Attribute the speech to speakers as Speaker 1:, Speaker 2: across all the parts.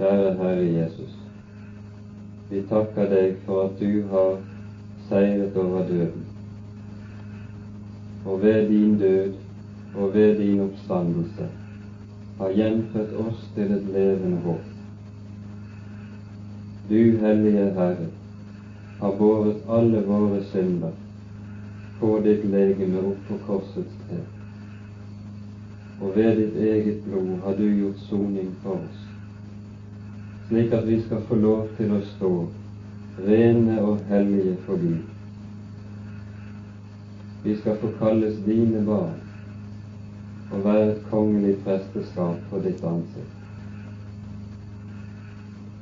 Speaker 1: kjære Herre Jesus, vi takker deg for at du har seiret over døden, og ved din død og ved din oppstandelse har gjenfødt oss til et levende håp. Du, Hellige Herre, har båret alle våre synder på ditt legeme opp på korsets tre, og ved ditt eget blod har du gjort soning for oss slik at vi skal få lov til å stå rene og hellige for Gud. Vi skal få kalles dine barn og være et kongelig presteskap for ditt ansikt.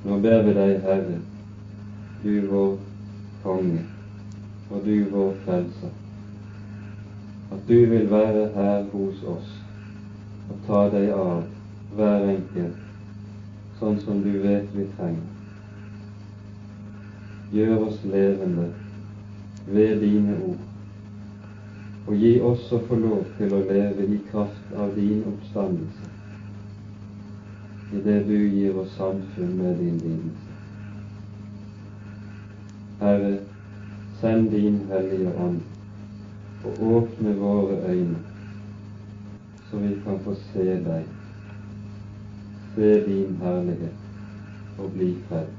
Speaker 1: Nå ber vi deg, Herre, du vår konge og du vår frelser, at du vil være her hos oss og ta deg av hver enkelt sånn som du vet vi trenger. Gjør oss levende ved dine ord, og gi oss å få lov til å leve i kraft av din oppstandelse, i det du gir oss samfunn med din lidelse. Herre, send din Hellige Ånd og åpne våre øyne, så vi kan få se deg se din herlighet og bli frelst.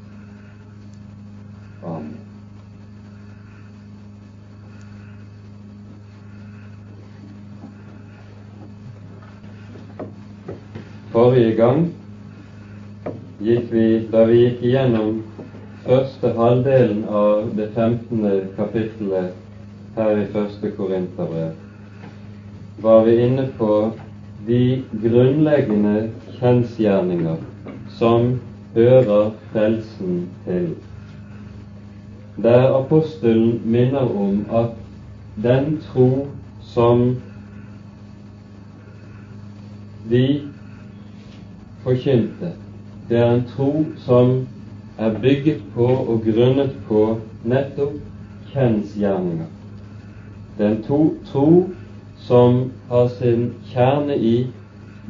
Speaker 1: Amen. Forrige gang gikk vi, da vi gikk igjennom første halvdelen av det 15. kapittelet her i første Korinterbrev, var vi inne på de grunnleggende kjensgjerninger som hører frelsen til. Der apostelen minner om at den tro som vi forkynte, det er en tro som er bygget på og grunnet på nettopp kjensgjerninger. Det er en tro som har sin kjerne i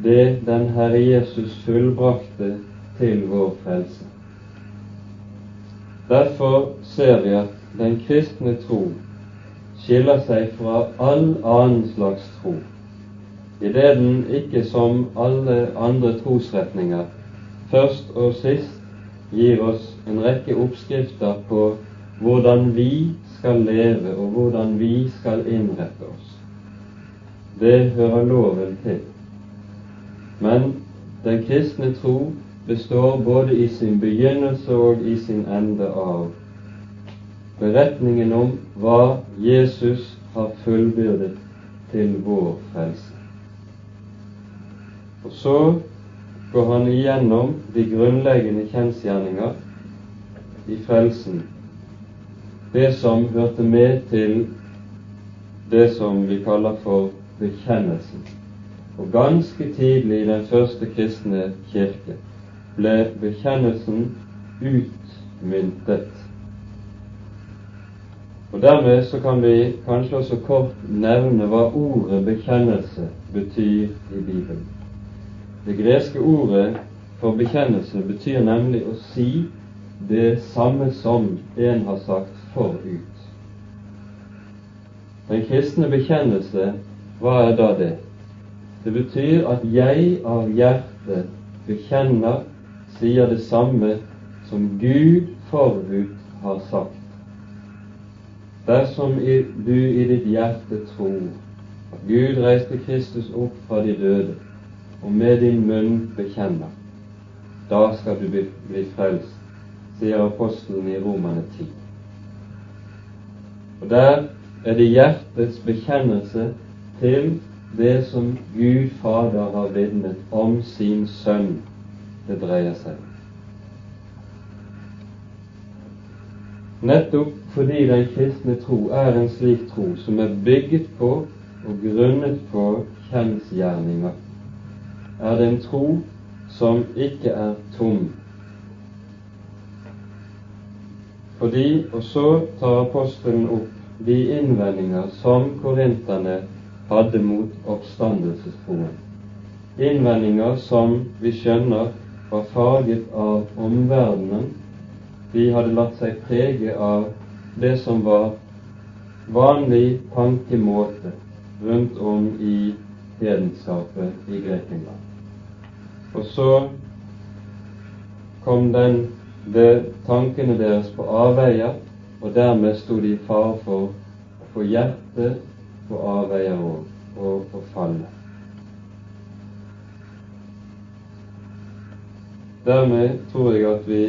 Speaker 1: det den Herre Jesus fullbrakte til vår frelse. Derfor ser vi at den kristne tro skiller seg fra all annen slags tro, idet den ikke som alle andre trosretninger først og sist gir oss en rekke oppskrifter på hvordan vi skal leve, og hvordan vi skal innrette oss. Det hører loven til. Men den kristne tro består både i sin begynnelse og i sin ende av beretningen om hva Jesus har fullbyrdet til vår frelse. Og så går han igjennom de grunnleggende kjensgjerninger i frelsen, det som hørte med til det som vi kaller for bekjennelsen. Og ganske tidlig i den første kristne kirke ble bekjennelsen utmyntet. Og Dermed så kan vi kanskje også kort nevne hva ordet bekjennelse betyr i Bibelen. Det greske ordet for bekjennelse betyr nemlig å si det samme som en har sagt forut. Den kristne bekjennelse, hva er da det? Det betyr at jeg av hjertet bekjenner, sier det samme som Gud forut har sagt. Dersom du i ditt hjerte tror at Gud reiste Kristus opp fra de døde, og med din munn bekjenner, da skal du bli frelst, sier apostelen i Romane 10. Og der er det hjertets bekjennelse til det som Gud Fader har vitnet om sin sønn, det dreier seg om. Nettopp fordi den kristne tro er en slik tro som er bygget på og grunnet på kjensgjerninger, er det en tro som ikke er tom. Fordi, og så tar apostelen opp de innvendinger som korinterne hadde mot oppstandelsestroen. Innvendinger som vi skjønner var farget av omverdenen. De hadde latt seg prege av det som var vanlig tankemåte rundt om i hedenskapet i Grekenland. Og så kom den ved tankene deres på avveier, og dermed sto de i fare for å få hjertet på avveier og, og på falle. Dermed tror jeg at vi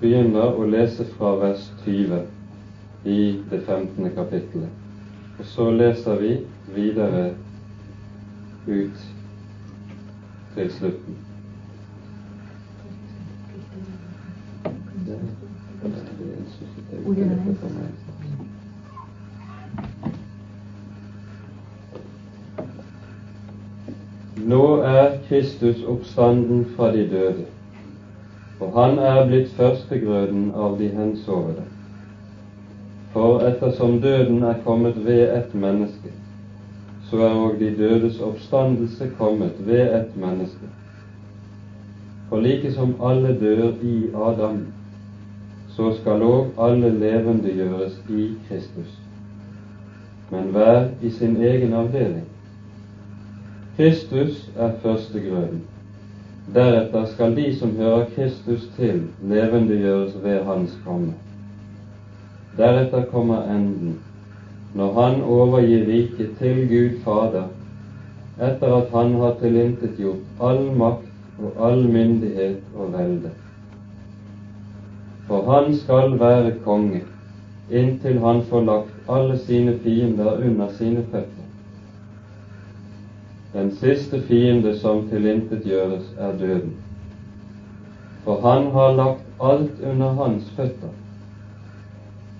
Speaker 1: begynner å lese fra vers 20 i det 15. kapittelet. Og så leser vi videre ut til slutten. Nå er Kristus oppstanden fra de døde, og han er blitt førstegrøden av de hensovede. For ettersom døden er kommet ved et menneske, så er òg de dødes oppstandelse kommet ved et menneske. For like som alle dør i Adam, så skal òg alle levende gjøres i Kristus, men hver i sin egen avdeling. Kristus er førstegrøden. Deretter skal de som hører Kristus til, levendegjøres ved Hans komme. Deretter kommer enden, når Han overgir riket til Gud Fader, etter at Han har tilintetgjort all makt og all myndighet og velde for han skal være konge inntil han får lagt alle sine fiender under sine føtter. Den siste fiende som tilintetgjøres, er døden. For han har lagt alt under hans føtter.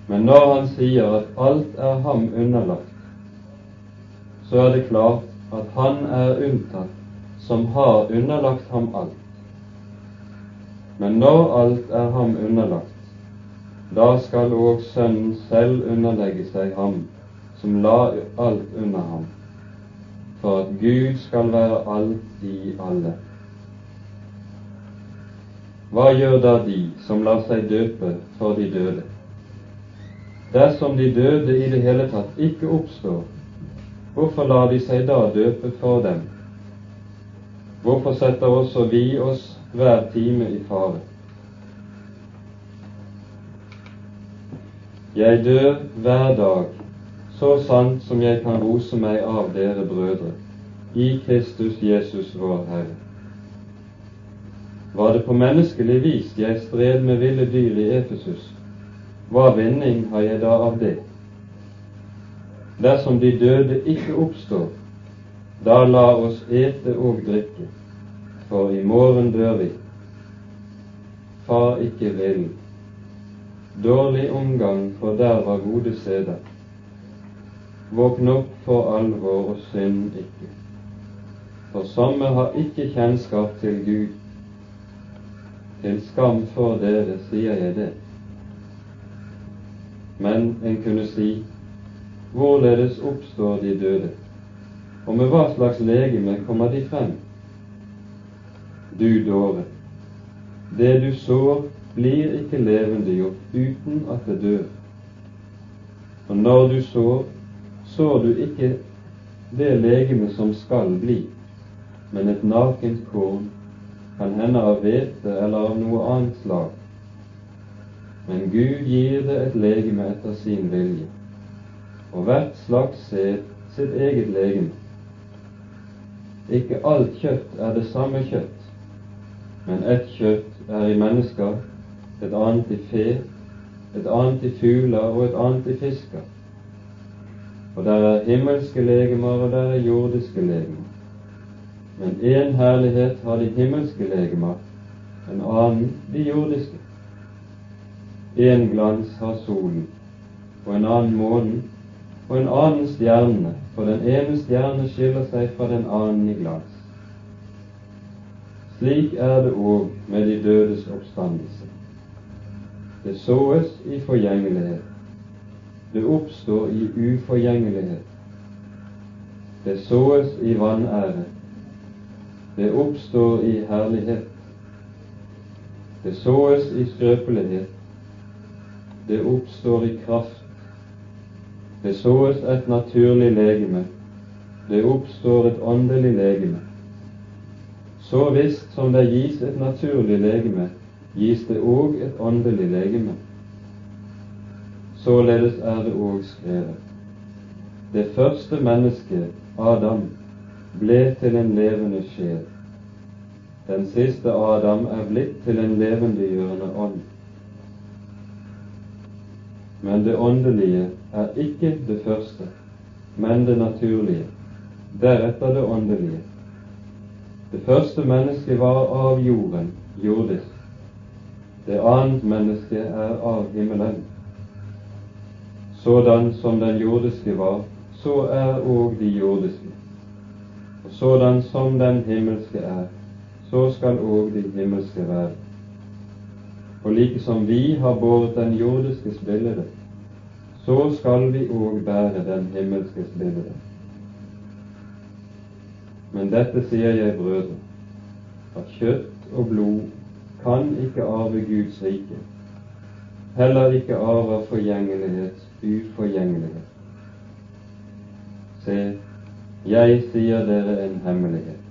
Speaker 1: Men når han sier at alt er ham underlagt, så er det klart at han er unntatt som har underlagt ham alt. Men når alt er ham underlagt, da skal òg Sønnen selv underlegge seg ham som la alt under ham, for at Gud skal være alt i alle. Hva gjør da de som lar seg døpe for de døde? Dersom de døde i det hele tatt ikke oppstår, hvorfor lar de seg da døpe for dem? Hvorfor setter også vi oss hver time i fare. Jeg dør hver dag, så sant som jeg kan rose meg av dere brødre, i Kristus Jesus vår Herre. Var det på menneskelig vis jeg stred med ville dyr i Efesus, hva vinning har jeg da av det? Dersom de døde ikke oppstår, da la oss ete og drikke, for i morgen dør vi. Far ikke vil. Dårlig omgang for der var gode seder. Våkn opp for alvor og synd ikke. For samme har ikke kjennskap til Gud. Til skam for dere sier jeg det. Men en kunne si, hvorledes oppstår de døde, og med hva slags legeme kommer de frem? du dåre. Det du sår, blir ikke levendegjort uten at det dør. Og når du sår, sår du ikke det legeme som skal bli, men et nakent korn, kan hende av hvete eller av noe annet slag. Men Gud gir det et legeme etter sin vilje, og hvert slags sæd sitt eget legeme. Ikke alt kjøtt er det samme kjøtt, men ett kjøtt er i mennesker, et annet i fe, et annet i fugler og et annet i fisker. Og der er himmelske legemer, og der er jordiske legemer. Men én herlighet har de himmelske legemer, en annen de jordiske. Én glans har solen, og en annen månen, og en annen stjerne, for den ene stjerne skiller seg fra den annen i glans. Slik er det òg med de dødes oppstandelse. Det såes i forgjengelighet. Det oppstår i uforgjengelighet. Det såes i vanære. Det oppstår i herlighet. Det såes i skrøpelighet, det oppstår i kraft. Det såes et naturlig legeme, det oppstår et åndelig legeme. Så visst som det gis et naturlig legeme, gis det òg et åndelig legeme. Således er det òg skrevet. Det første mennesket, Adam, ble til en levende sjel. Den siste Adam er blitt til en levendegjørende ånd. Men det åndelige er ikke det første, men det naturlige, deretter det åndelige. Det første mennesket var av jorden, jordisk. Det annet mennesket er av himmelen. Sådan som den jordiske var, så er òg de jordiske. Og sådan som den himmelske er, så skal òg de himmelske være. Og like som vi har båret den jordiskes spillere, så skal vi òg bære den himmelskes spillere. Men dette sier jeg, brødre, at kjøtt og blod kan ikke arve Guds rike, heller ikke arve forgjengelighets uforgjengelighet. Se, jeg sier dere en hemmelighet.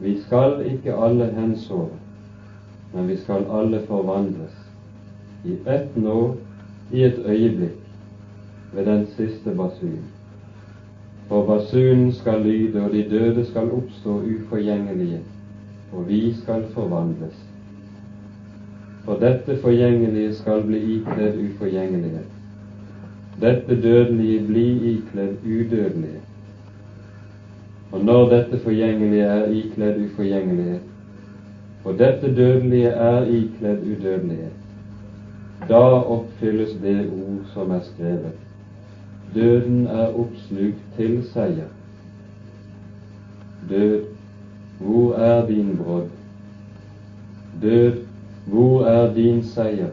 Speaker 1: Vi skal ikke alle hensove, men vi skal alle forvandles i ett nå, i et øyeblikk, ved den siste basun. For basunen skal lyde, og de døde skal oppstå uforgjengelige, og vi skal forvandles. For dette forgjengelige skal bli ikledd uforgjengelighet. Dette dødelige bli ikledd udødelige. Og når dette forgjengelige er ikledd uforgjengelighet, og dette dødelige er ikledd udødelighet, da oppfylles det ord som er skrevet. Døden er oppslukt til seier. Død, hvor er din brodd? Død, hvor er din seier?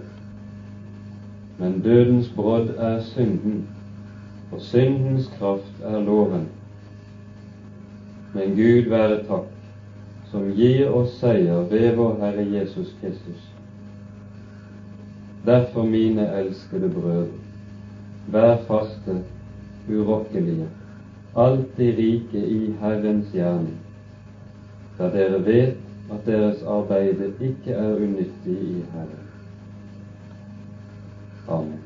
Speaker 1: Men dødens brodd er synden, og syndens kraft er loven. Men Gud være takk, som gir oss seier ved vår Herre Jesus Kristus. Derfor, mine elskede brødre, Vær faste, urokkelige, alltid rike i Herrens gjerning, da dere vet at deres arbeide ikke er unyttig i Herren. Amen.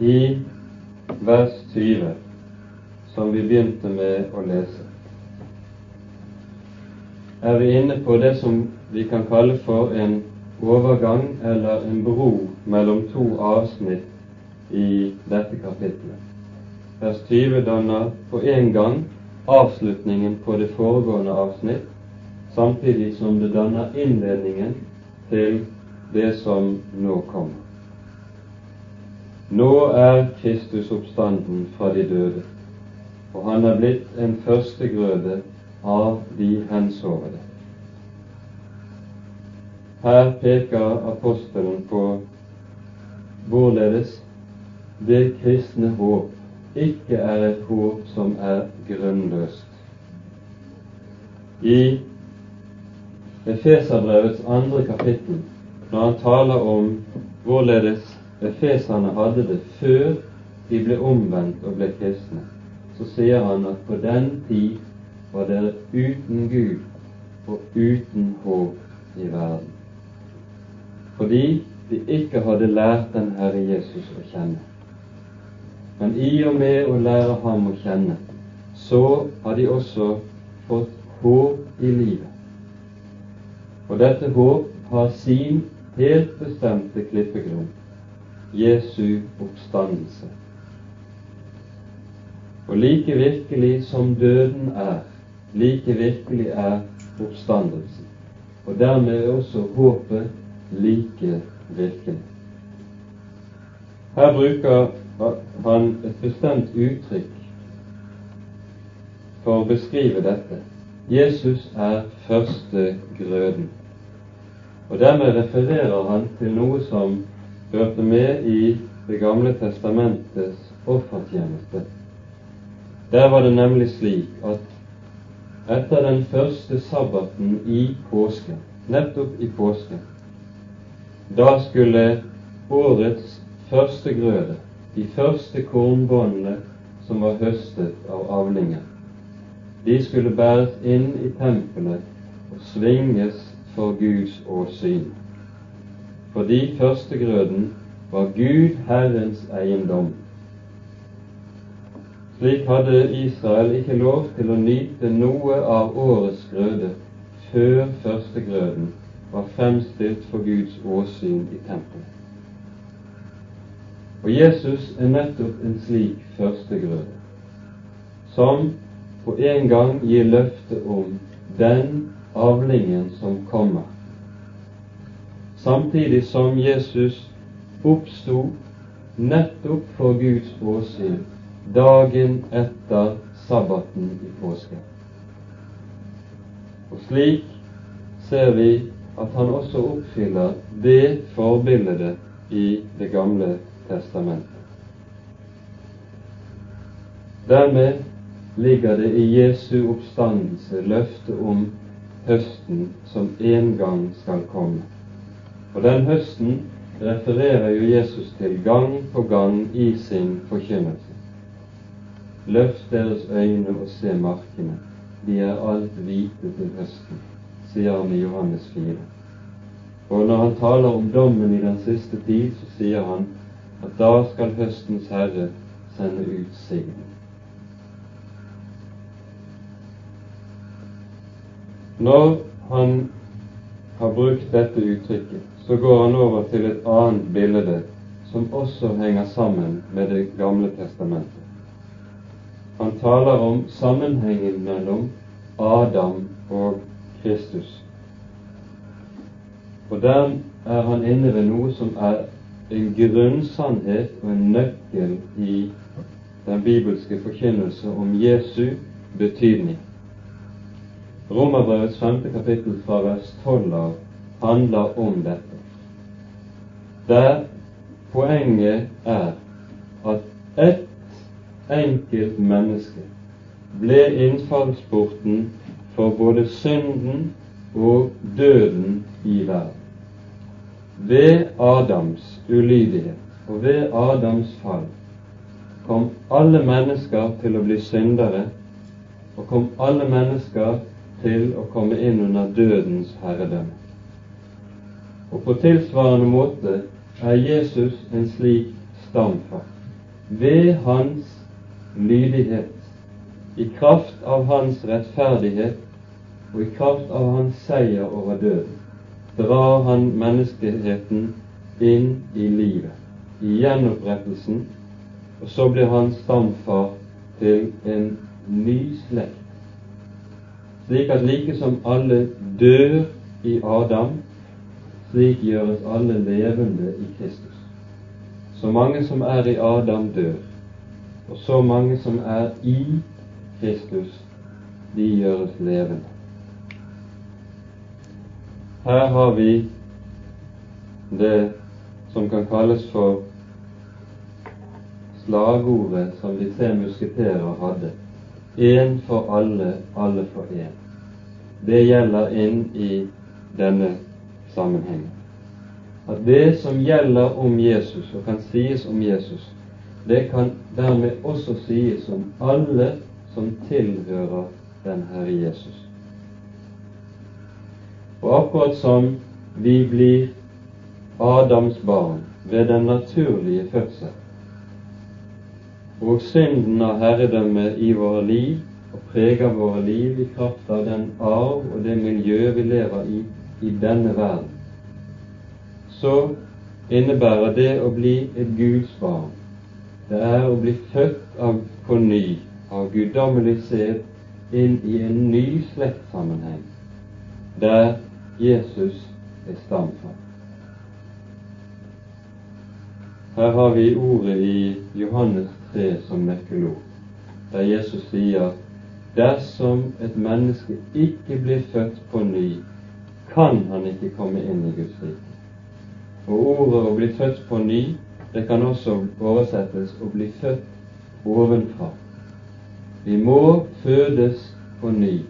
Speaker 1: I vers 20, som vi begynte med å lese, er vi inne på det som vi kan kalle for en overgang eller en bro mellom to avsnitt i dette kapitlet. Vers 20 danner på en gang avslutningen på det foregående avsnitt, samtidig som det danner innledningen til det som nå kommer. Nå er Kristus oppstanden fra de døde, og han er blitt en førstegrøde av de hensovede. Her peker apostelen på hvorledes det kristne håp ikke er et håp som er grunnløst. I Efeserbrevets andre kapittel, når han taler om hvorledes efeserne hadde det før de ble omvendt og ble kristne, så sier han at på den tid var dere uten Gud og uten håp i verden fordi de ikke hadde lært den Herre Jesus å kjenne. Men i og med å lære ham å kjenne, så har de også fått håp i livet. Og dette håp har sin helt bestemte klippegrunn Jesu oppstandelse. Og like virkelig som døden er, like virkelig er oppstandelsen. Og dermed er også håpet like virkelig. Her bruker han et bestemt uttrykk for å beskrive dette. Jesus er førstegrøden. Og dermed refererer han til noe som hørte med i Det gamle testamentets offertjeneste. Der var det nemlig slik at etter den første sabbaten i påsken, nettopp i påsken, da skulle årets første grøde, de første kornbåndene som var høstet av avlingen, de skulle bæres inn i tempelet og svinges for Guds åsyn. Fordi førstegrøden var Gud Herrens eiendom. Slik hadde Israel ikke lov til å nyte noe av årets grøde før førstegrøden var fremstilt for Guds åsyn i tempelet. Og Jesus er nettopp en slik førstegrøde, som på en gang gir løfte om den avlingen som kommer. Samtidig som Jesus oppsto nettopp for Guds åsyn dagen etter sabbaten i påsken. Og slik ser vi at han også oppfyller det forbildet i Det gamle testamentet. Dermed ligger det i Jesu oppstandelse løftet om høsten som en gang skal komme. Og den høsten refererer jo Jesus til gang på gang i sin forkynnelse. Løft deres øyne og se markene, de er alt hvite til høsten, sier han i Johannes 4. Og når han taler om dommen i den siste tid, så sier han at da skal høstens herre sende ut sigden. Når han har brukt dette uttrykket, så går han over til et annet bilde som også henger sammen med Det gamle testamentet. Han taler om sammenhengen mellom Adam og Kristus. Og der er han inne ved noe som er en grunnsannhet og en nøkkel i den bibelske forkynnelse om Jesu betydning. Romerbrevets femte kapittel fra vers 12 av handler om dette. Der poenget er at ett enkelt menneske ble innfallsporten for både synden og døden i verden. Ved Adams ulydighet og ved Adams fall kom alle mennesker til å bli syndere, og kom alle mennesker til å komme inn under dødens herredømme. Og på tilsvarende måte er Jesus en slik stamfar. Ved hans lydighet, i kraft av hans rettferdighet og i kraft av hans seier over døden, drar han menneskeheten inn i livet, i gjenopprettelsen, og så blir han stamfar til en ny slekt slik at like som alle dør i Adam, slik gjøres alle levende i Kristus. Så mange som er i Adam, dør, og så mange som er i Kristus, de gjøres levende. Her har vi det som kan kalles for slagordet som de tre musketerer hadde. Én for alle, alle for én. Det gjelder inn i denne sammenhengen. At det som gjelder om Jesus, og kan sies om Jesus, det kan dermed også sies om alle som tilhører den Herre Jesus. Og akkurat som vi blir Adams barn ved den naturlige fødsel, og synden av herredømme i våre liv og preger våre liv i kraft av den arv og det miljø vi lever i i denne verden, så innebærer det å bli et Guds barn. Det er å bli født av, på ny av guddommelig sæd inn i en ny slektssammenheng, der Jesus er stamfar. Her har vi ordet i Johannes 3 som nøkkelord, der Jesus sier dersom et menneske ikke blir født på ny, kan han ikke komme inn i Guds rike. Og ordet 'å bli født på ny' det kan også oversettes 'å bli født ovenfra'. Vi må fødes på ny,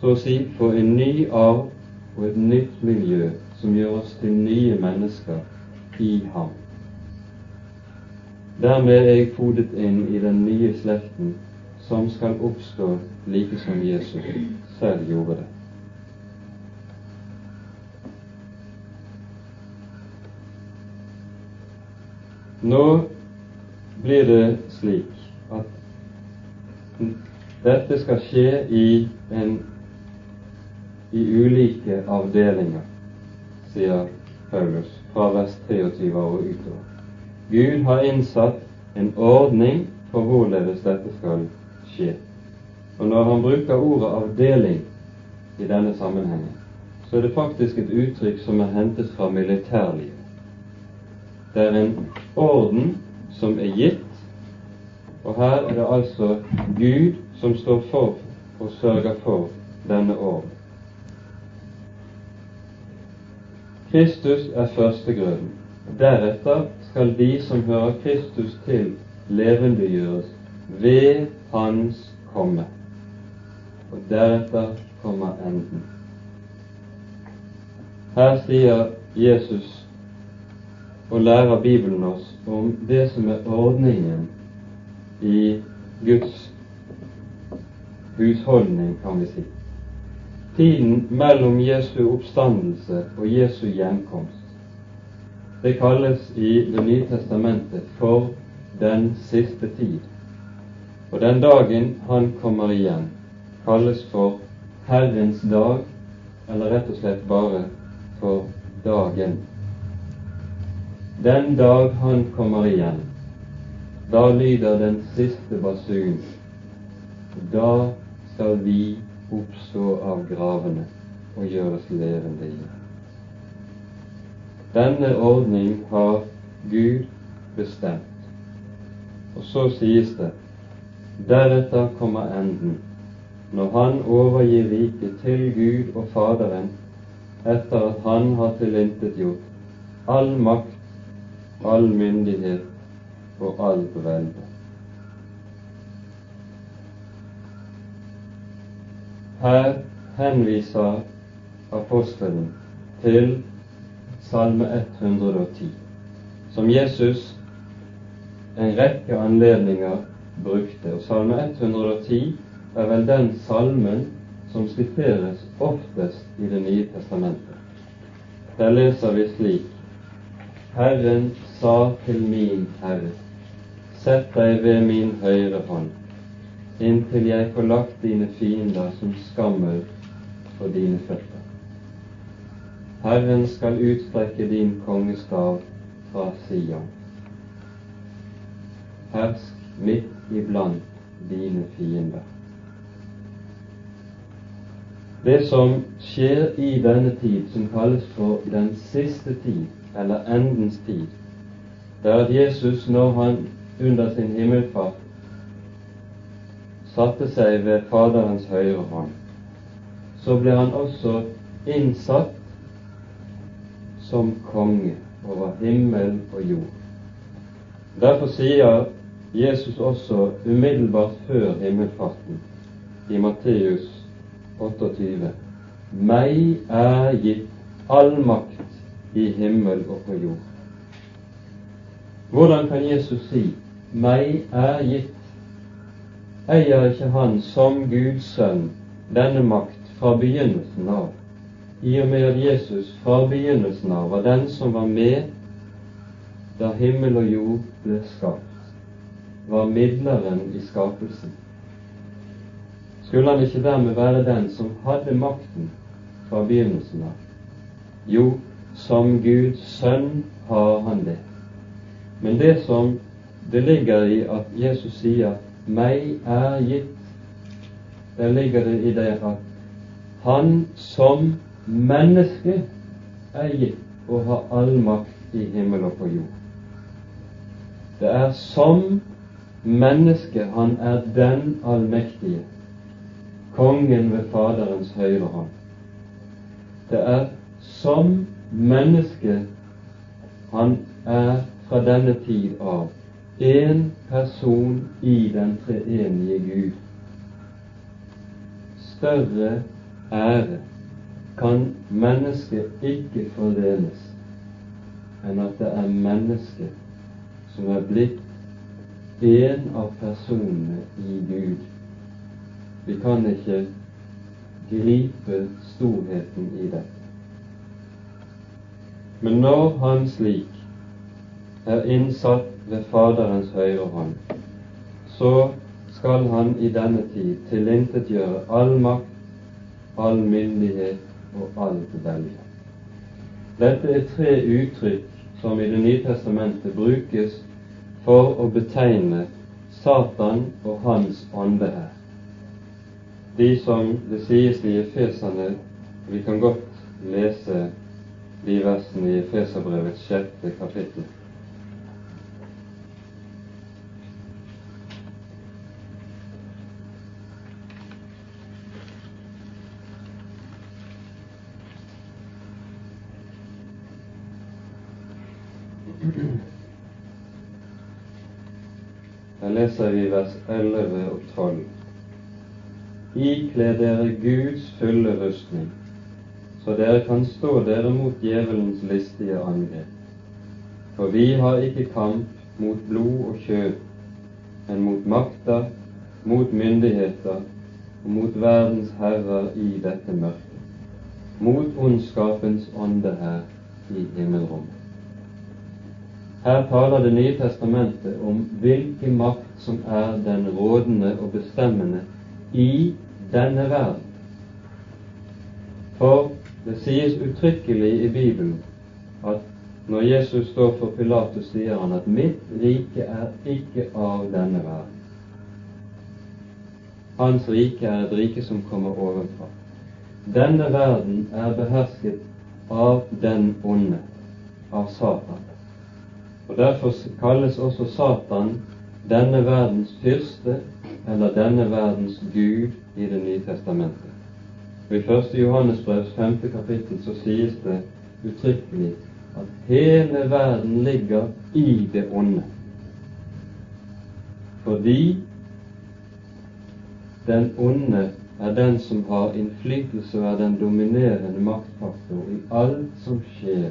Speaker 1: så å si få en ny arv og et nytt miljø som gjør oss til nye mennesker i ham. Dermed er jeg fodet inn i den nye slekten som skal oppstå like som Jesus selv gjorde det. Nå blir det slik at dette skal skje i, en, i ulike avdelinger, sier Paulus fra vers 23 og utover. Gud har innsatt en ordning for hvorledes dette skal skje. Og når han bruker ordet avdeling i denne sammenhengen, så er det faktisk et uttrykk som er hentet fra militærlivet. Det er en orden som er gitt, og her er det altså Gud som står for og sørger for denne orden. Kristus er førstegrøden. Deretter skal de som hører Kristus til, levendegjøres ved Hans komme. Og deretter kommer enden. Her sier Jesus og lærer Bibelen oss om det som er ordningen i Guds husholdning, kan vi si. Tiden mellom Jesu oppstandelse og Jesu gjenkomst. Det kalles i Det nye testamentet for den siste tid. Og den dagen han kommer igjen, kalles for Herrens dag, eller rett og slett bare for dagen. Den dag han kommer igjen, da lyder den siste basun. Da skal vi oppstå av gravene og gjøres levende igjen. Denne ordning har Gud bestemt. Og så sies det deretter kommer enden, når han overgir riket til Gud og Faderen etter at han har tilintetgjort all makt, all myndighet og all velde. Her henviser apostelen til Salme 110, som Jesus en rekke anledninger brukte. Og Salme 110 er vel den salmen som siteres oftest i Det nye testamentet. Der leser vi slik Herren sa til min Herre, sett deg ved min høyre hånd, inntil jeg får lagt dine fiender som skammel for dine føtter. Herren skal utstrekke din kongestav fra Sion hersk midt iblant dine fiender. Det som skjer i denne tid, som kalles for den siste tid, eller endens tid, det er at Jesus, når han under sin himmelfart satte seg ved Faderens høyre hånd, så ble han også innsatt som konge over himmel og jord. Derfor sier Jesus også umiddelbart før himmelfarten i Matteus 28. Meg er gitt all makt i himmel og på jord. Hvordan kan Jesus si 'meg er gitt'? Eier ikke han som Guds sønn denne makt fra begynnelsen av, i og med at Jesus fra begynnelsen av var den som var med da himmel og jord ble skapt? Var midleren i skapelsen. Skulle han ikke dermed være den som hadde makten fra begynnelsen av? Jo, som Guds sønn har han det. Men det som det ligger i at Jesus sier 'meg er gitt', der ligger det i det at han som menneske er gitt og har all makt i himmel og på jord. Det er som Mennesket, han er den allmektige, kongen ved Faderens høyre hånd. Det er som menneske han er fra denne tid av én person i den treenige Gud. Større ære kan mennesket ikke fordeles enn at det er mennesket som er blitt en av personene i Gud. Vi kan ikke gripe storheten i dette. Men når han slik er innsatt ved Faderens høyre hånd, så skal han i denne tid tilintetgjøre all makt, all myndighet og all velge. Dette er tre uttrykk som i Det nye testamentet brukes for å betegne Satan og hans ånde her. De som det sies i Efeserne Vi kan godt lese de versene i Efeserbrevets sjette kapittel. Der leser vi vers 11 og 12. Ikle dere Guds fulle rustning, så dere kan stå dere mot djevelens listige angrep. For vi har ikke kamp mot blod og kjød, men mot makter, mot myndigheter og mot verdens herrer i dette mørket, mot ondskapens ånde her i himmelrommet. Her taler Det nye testamentet om hvilken makt som er den rådende og bestemmende i denne verden. For det sies uttrykkelig i Bibelen at når Jesus står for Pilatus, sier han at 'mitt rike er ikke av denne verden'. Hans rike er et rike som kommer ovenfra. Denne verden er behersket av den onde, av Satan. Og Derfor kalles også Satan denne verdens fyrste eller denne verdens gud i Det nye testamentet. Og I 1. Johannes brevs 5. kapittel så sies det uttrykkelig at hele verden ligger i det onde. Fordi den onde er den som har innflytelse og er den dominerende maktfaktor i alt som skjer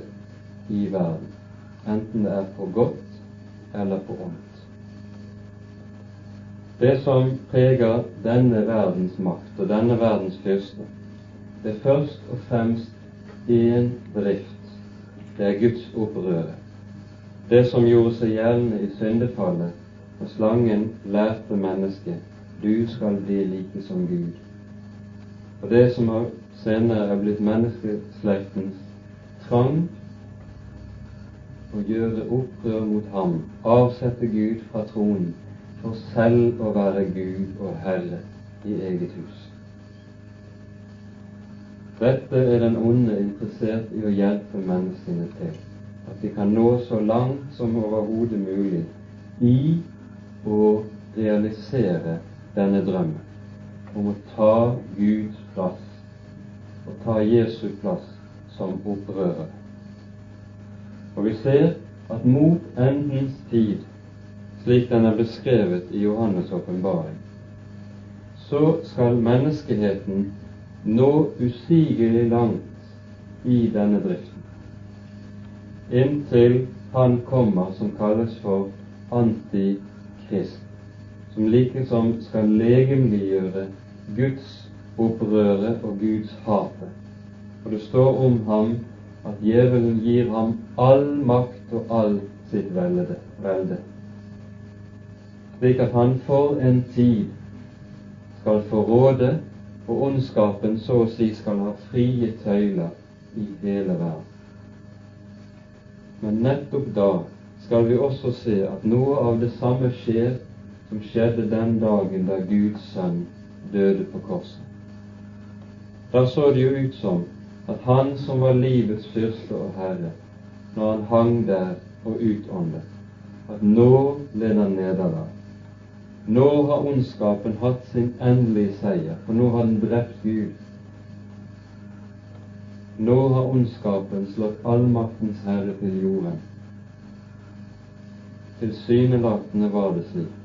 Speaker 1: i verden enten det er på godt eller på ondt. Det som preger denne verdens makt og denne verdens fyrste, det er først og fremst én bedrift. Det er Guds opprøret. Det som gjorde seg gjeldende i syndefallet, og slangen lærte mennesket du skal bli like som Gud. Og det som senere er blitt menneskeslektens trang gjøre opprør mot ham, avsette Gud fra tronen, for selv å være Gud og Herre i eget hus. Dette er den onde interessert i å hjelpe menneskene til, at de kan nå så langt som overhodet mulig i å realisere denne drømmen om å ta Guds plass og ta Jesu plass som opprører. Og vi ser at mot endens tid, slik den er beskrevet i Johannes' åpenbaring, så skal menneskeheten nå usigelig langt i denne driften, inntil han kommer som kalles for Antikrist, som likesom skal legemliggjøre Guds opprøre og Guds hate. Og det står om ham at djevelen gir ham all makt og all sitt velde, velde, slik at han for en tid skal få råde, og ondskapen så å si skal ha frie tøyler i hele verden. Men nettopp da skal vi også se at noe av det samme skjer som skjedde den dagen da Guds sønn døde på korset. Da så det jo ut som at han som var livets fyrste og herre, når han hang der og utåndet, at nå led han nederlag. Nå har ondskapen hatt sin endelige seier, for nå har den drept Gud. Nå har ondskapen slått allmaktens herre til jorden. Tilsynelatende var det slik.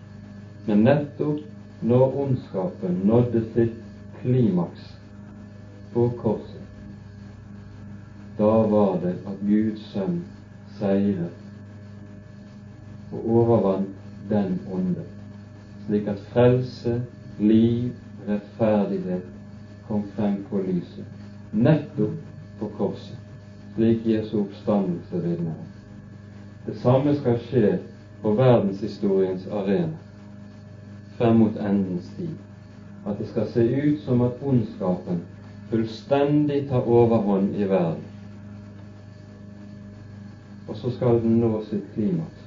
Speaker 1: Men nettopp når ondskapen nådde sitt klimaks på korset, da var det at Guds sønn seiret og overvant den ånde, slik at frelse, liv, rettferdighet kom frem på lyset, nettopp på korset, slik Jesu oppstandelse vitner om. Det samme skal skje på verdenshistoriens arena frem mot endens tid. At det skal se ut som at ondskapen fullstendig tar overhånd i verden. Og så skal den nå sitt klimaks.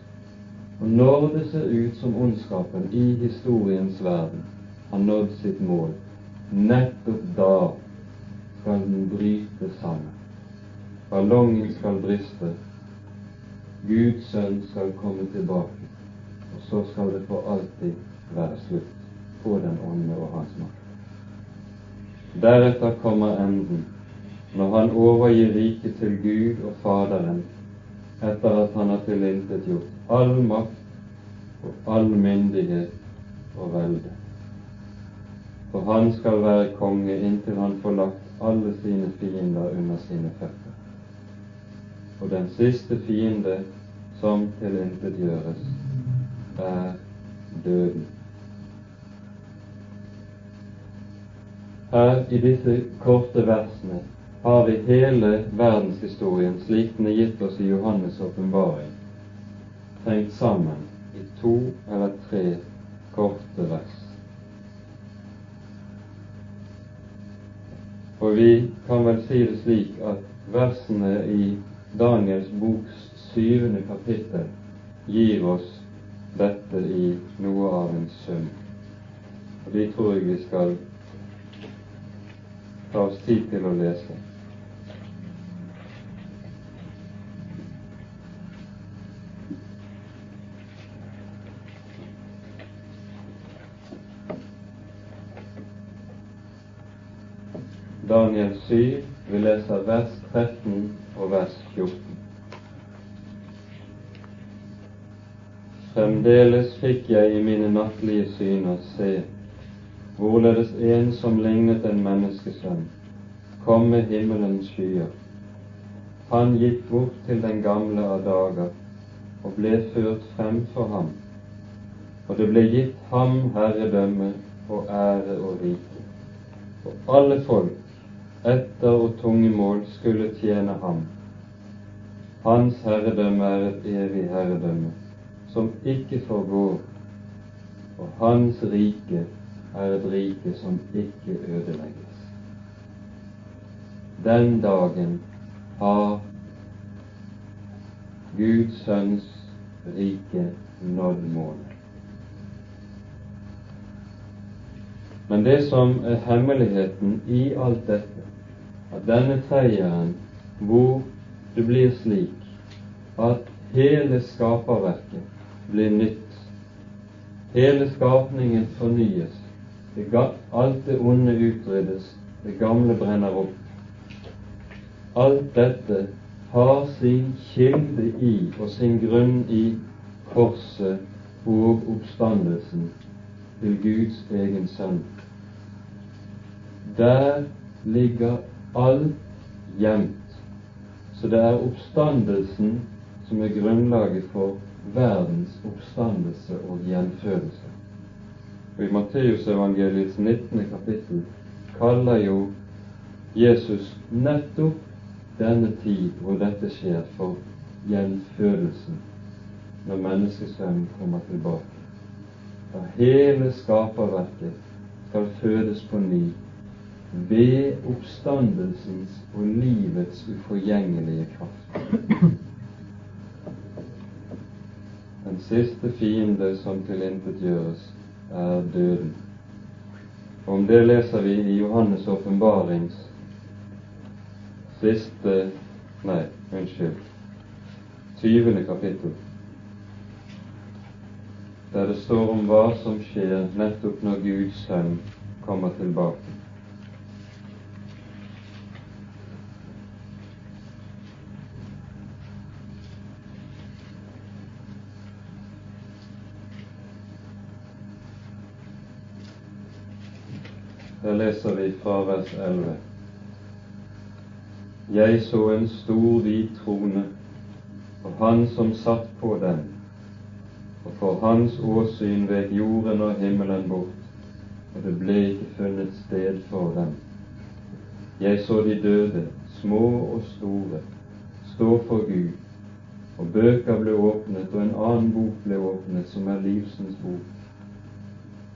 Speaker 1: Og når det ser ut som ondskapen i historiens verden har nådd sitt mål, nettopp da skal den bryte sammen. Ballongen skal briste. Guds sønn skal komme tilbake, og så skal det for alltid være slutt på den onde og hans makt. Deretter kommer enden, når han overgir riket til Gud og Faderen etter at han har tilintetgjort all makt og all myndighet og velde. For han skal være konge inntil han får lagt alle sine fiender under sine føtter. Og den siste fiende som tilintetgjøres, er døden. Her i disse korte versene har vi hele verdenshistorien slik den er gitt oss i Johannes' åpenbaring, tenkt sammen i to eller tre korte vers. Og vi kan vel si det slik at versene i Daniels boks syvende kapittel gir oss dette i noe av en sum. Og de tror jeg vi skal ta oss tid til å lese. Daniel 7, vi leser vers 13 og vers 14. Fremdeles fikk jeg i mine nattlige syner se hvorledes en som lignet en menneskesønn, kom med himmelens skyer. Han gikk bort til den gamle av dager og ble ført frem for ham, og det ble gitt ham herredømme og ære og rike. Og alle folk etter og tungemål skulle tjene ham. Hans herredømme er et evig herredømme, som ikke forgår, og hans rike er et rike som ikke ødelegges. Den dagen har Guds sønns rike nådd målet. Men det som er hemmeligheten i alt dette, at denne treieren hvor det blir slik at hele skaperverket blir nytt, hele skapningen fornyes, det alt det onde utryddes, det gamle brenner opp. Alt dette har sin kilde i og sin grunn i korset og oppstandelsen til Guds egen sønn. Der ligger alt gjemt. Så det er oppstandelsen som er grunnlaget for verdens oppstandelse og gjenfødelse. Og i Matteusevangeliets 19. kapittel kaller jo Jesus nettopp denne tid hvor dette skjer, for gjenfødelsen, når menneskesønnen kommer tilbake. Da hele skaperverket skal fødes på ny ved oppstandelsens og livets uforgjengelige kraft. Den siste fiende som tilintetgjøres, er døden. Om det leser vi i Johannes' åpenbarings siste Nei, unnskyld. Tyvende kapittel. Der det står om hva som skjer nettopp når Guds sønn kommer tilbake. Leser vi fra vers 11. Jeg så en stor, hvit trone, og han som satt på den, og for hans åsyn vek jorden og himmelen bort, og det ble ikke funnet sted for dem. Jeg så de døde, små og store, stå for Gud, og bøker ble åpnet, og en annen bok ble åpnet, som er livsens bok.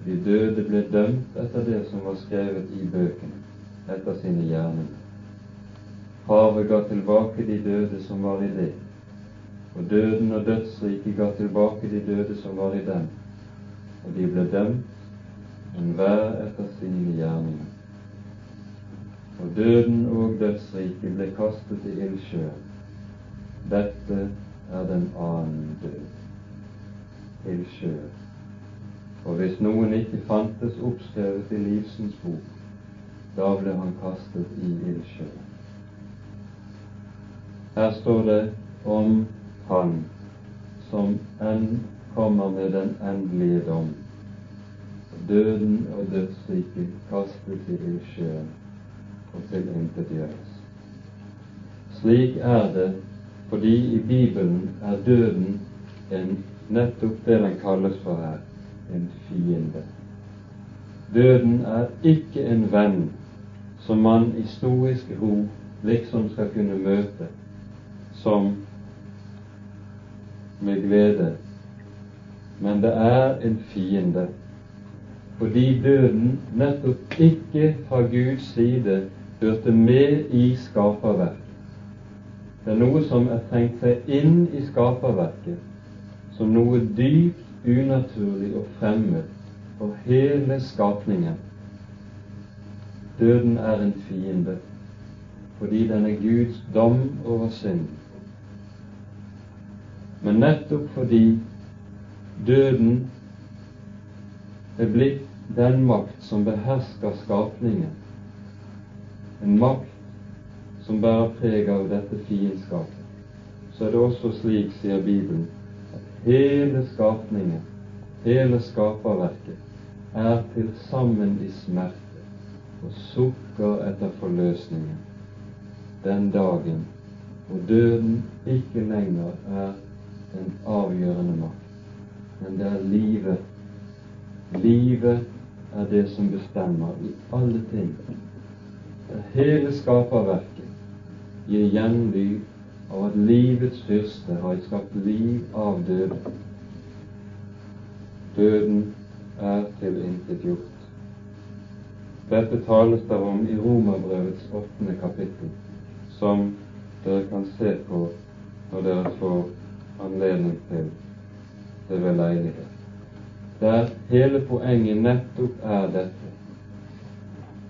Speaker 1: De døde ble dømt etter det som var skrevet i bøkene, etter sine gjerninger. Havet ga tilbake de døde som var i det, og døden og dødsriket ga tilbake de døde som var i dem, og de ble dømt, enhver etter sine gjerninger. Og døden og dødsriket ble kastet i ildsjøen. Dette er den annen død, til sjø. Og hvis noen ikke fantes oppskrevet i livsens bok, da ble han kastet i ildsjøen. Her står det om Han som enn kommer med den endelige dom. Døden og dødsriket kastes i ildsjøen og tilintetgjøres. Slik er det fordi i Bibelen er døden en, nettopp det den kalles for her en fiende. Døden er ikke en venn som man i stoisk ro liksom skal kunne møte som med glede, men det er en fiende fordi døden nettopp ikke fra Guds side hørte med i skaperverket. Det er noe som er trengt seg inn i skaperverket som noe dypt unaturlig og fremmed for hele skapningen. Døden er en fiende fordi den er Guds dom over synd. Men nettopp fordi døden er blitt den makt som behersker skapningen, en makt som bærer preg av dette fiendskapet, så er det også slik, sier Bibelen, hele skapningen, hele skaperverket, er til sammen i smerte og sukker etter forløsningen den dagen hvor døden ikke lenger er en avgjørende makt, men det er livet. Livet er det som bestemmer i alle ting. Det hele skaperverket gir gjenlyd av at livets fyrste har skapt liv av døden. Døden er tilintetgjort. Dette tales det om i Romerbrevets åttende kapittel, som dere kan se på når dere får anledning til det ved leilighet. Der hele poenget nettopp er dette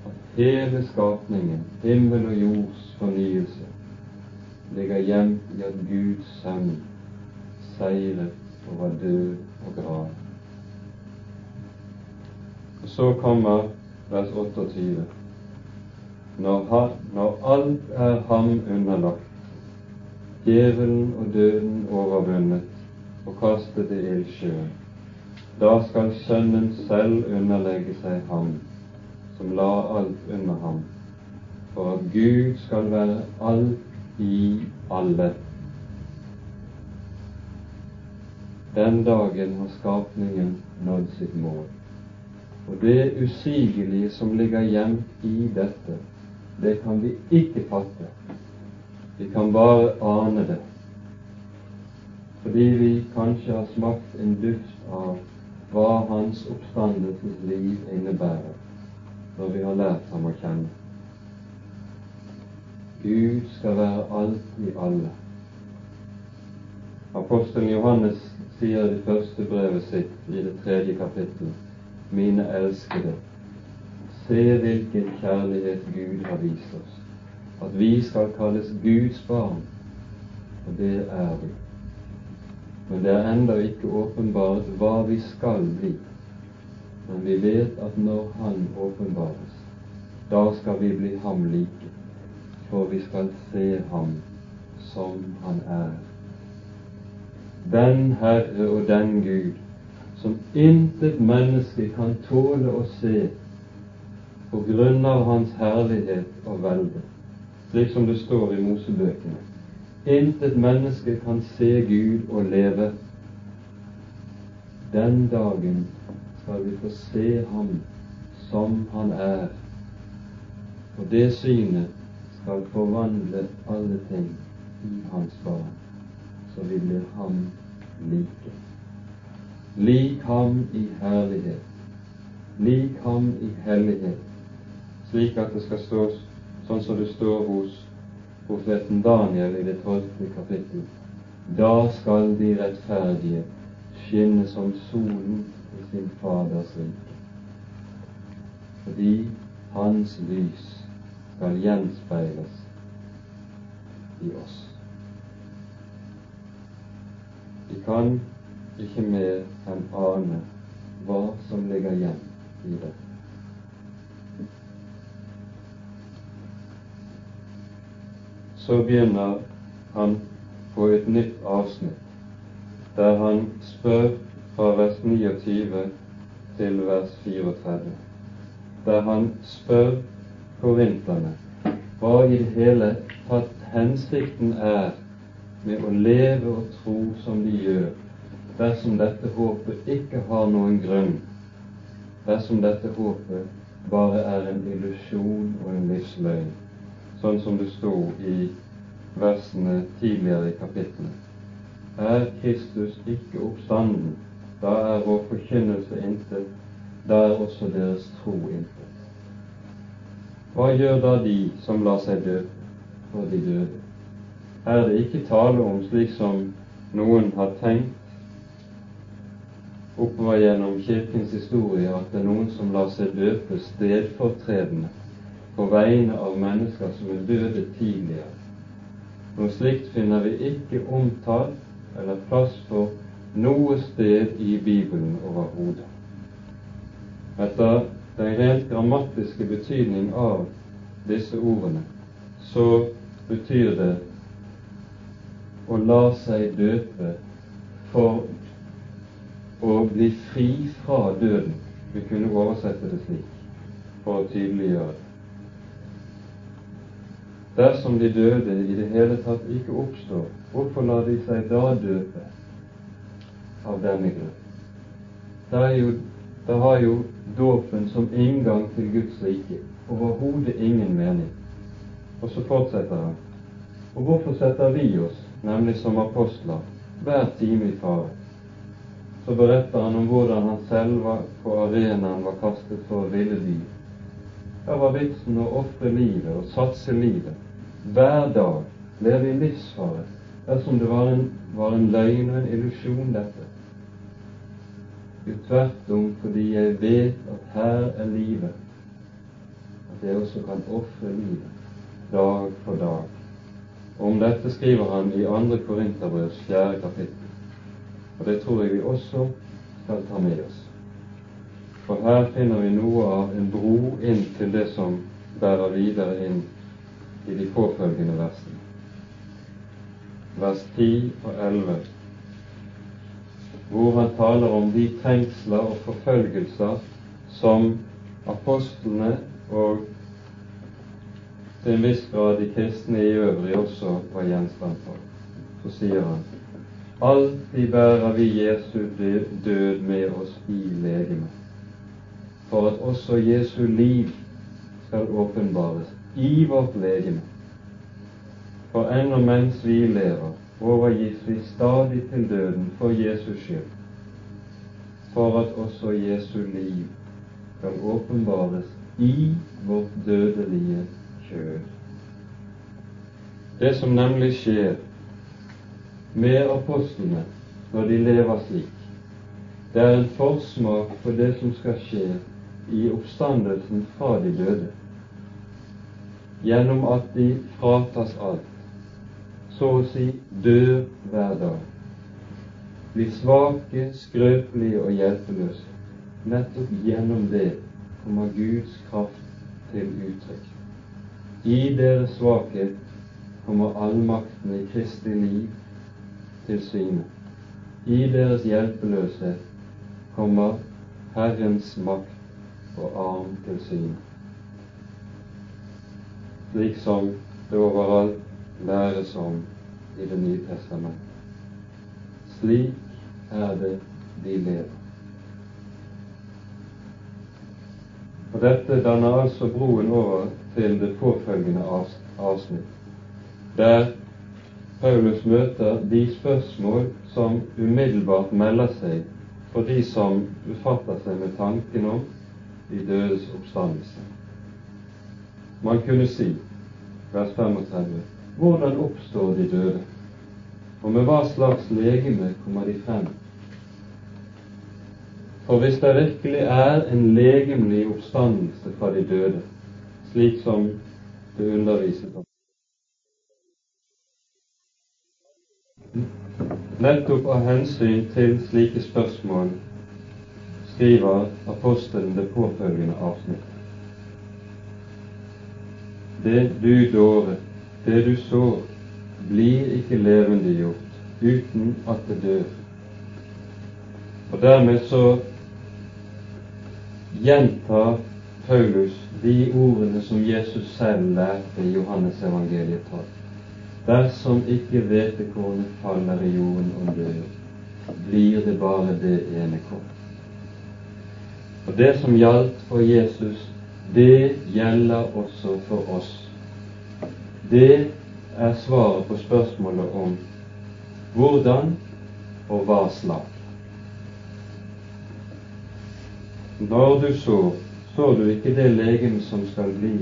Speaker 1: at hele skapningen, himmel og jords fornyelse ligger gjemt i at Guds sønn seiret over død og grav. Og så kommer vers 28. Når, han, når alt er ham underlagt, djevelen og døden overvunnet og kastet i ildsjøen, da skal Sønnen selv underlegge seg ham som la alt under ham, for at Gud skal være alt i alle. Den dagen har skapningen nådd sitt mål. Og det usigelige som ligger gjemt i dette, det kan vi ikke fatte. Vi kan bare ane det. Fordi vi kanskje har smakt en duft av hva Hans oppstandelses liv innebærer, når vi har lært ham å kjenne. Gud skal være alt i alle. Apostelen Johannes sier i det første brevet sitt i det tredje kapittel, mine elskede, se hvilken kjærlighet Gud har vist oss, at vi skal kalles Guds barn, og det er vi. Men det er ennå ikke åpenbart hva vi skal bli. Men vi vet at når Han åpenbares, da skal vi bli ham like for vi skal se ham som han er. Den Herre og den Gud som intet menneske kan tåle å se, på grunn av Hans herlighet og velde, slik som det står i Mosebøkene. Intet menneske kan se Gud og leve. Den dagen skal vi få se Ham som Han er, og det synet skal forvandle alle ting i Hans barn, så vi blir Ham like. Lik Ham i herlighet, lik Ham i hellighet, slik at det skal stå sånn som det står hos profeten Daniel i det tolvte kapittel. Da skal de rettferdige skinne som solen i sin Faders rike. Fordi Hans lys skal gjenspeiles i oss. Vi kan ikke mer enn ane hva som ligger igjen i det. Så begynner han på et nytt avsnitt, der han spør fra vers 29 til vers 34, der han spør korinterne hva i det hele tatt hensikten er med å leve og tro som de gjør, dersom dette håpet ikke har noen grunn, dersom dette håpet bare er en illusjon og en livsløgn, sånn som det sto i versene tidligere i kapitlet. Er Kristus ikke oppstanden, da er vår forkynnelse intet, da er også deres tro intet. Hva gjør da de som lar seg døpe for de døde? Er det ikke tale om, slik som noen har tenkt oppover gjennom Kirkens historie, at det er noen som lar seg døpe stedfortredende på vegne av mennesker som er døde tidligere? Noe slikt finner vi ikke omtalt eller plass for noe sted i Bibelen overhodet. Etter den rent grammatiske betydning av disse ordene, så betyr det å la seg døpe for å bli fri fra døden. Vi kunne oversette det slik for å tydeliggjøre det. Dersom de døde i det hele tatt ikke oppstår, hvorfor lar de seg da døpe av denne grunn? Da, da har jo dåpen som inngang til Guds rike. Overhodet ingen mening. Og så fortsetter han. Og hvorfor setter vi oss, nemlig som apostler, hver time i fare? Så beretter han om hvordan han selv var på arenaen var kastet for ville dyr. Da var vitsen å ofre livet og satse livet. Hver dag leve i livsfare dersom det var en, var en løgn og en illusjon, dette. Jo tvert om fordi jeg vet at her er livet, at jeg også kan ofre livet dag for dag. Og om dette skriver han i 2. Korinterbrevs 4. kapittel. Og det tror jeg vi også skal ta med oss. For her finner vi noe av en bro inn til det som bærer videre inn i de påfølgende versene. Vers 10 og 11 hvor han taler om de trengsler og forfølgelser som apostlene og til en viss grad de kristne i øvrig også var gjenstand for. Så sier han alltid bærer vi Jesu død med oss i legemet, for at også Jesu liv skal åpenbares i vårt legeme. For ennå mens vi lever, overgis vi stadig til døden for Jesus skyld, for at også Jesu liv skal åpenbares i vårt dødelige kjød. Det som nemlig skjer med apostlene når de lever slik, det er en forsmak på det som skal skje i oppstandelsen fra de døde, gjennom at de fratas alt så å si dør hver dag. Blir svake, skrøpelige og hjelpeløse. Nettopp gjennom det kommer Guds kraft til uttrykk. I deres svakhet kommer allmakten i Kristi liv til syne. I deres hjelpeløshet kommer Herrens makt og arm til syne. slik som det overalt læres om i Det nye testamentet. Slik er det de lever. Og Dette danner altså broen over til det påfølgende avsnitt, der Paulus møter de spørsmål som umiddelbart melder seg for de som befatter seg med tanken om de dødes oppstandelse. Man kunne si, vers 35, hvordan oppstår de døde, og med hva slags legeme kommer de frem? For hvis det virkelig er en legemlig oppstandelse fra de døde, slik som det undervises om Nettopp av hensyn til slike spørsmål skriver apostelen det påfølgende avsnitt. Det du dåre, det du sår, blir ikke levendegjort uten at det dør. Og dermed så gjentar Paulus de ordene som Jesus selv lærte i Johannes evangeliet 12. Dersom ikke hvetekornet faller i jorden og dør, blir det bare det ene korn. Og det som gjaldt for Jesus, det gjelder også for oss. Det er svaret på spørsmålet om hvordan og hva slag. Når du sår, sår du ikke det legeme som skal bli,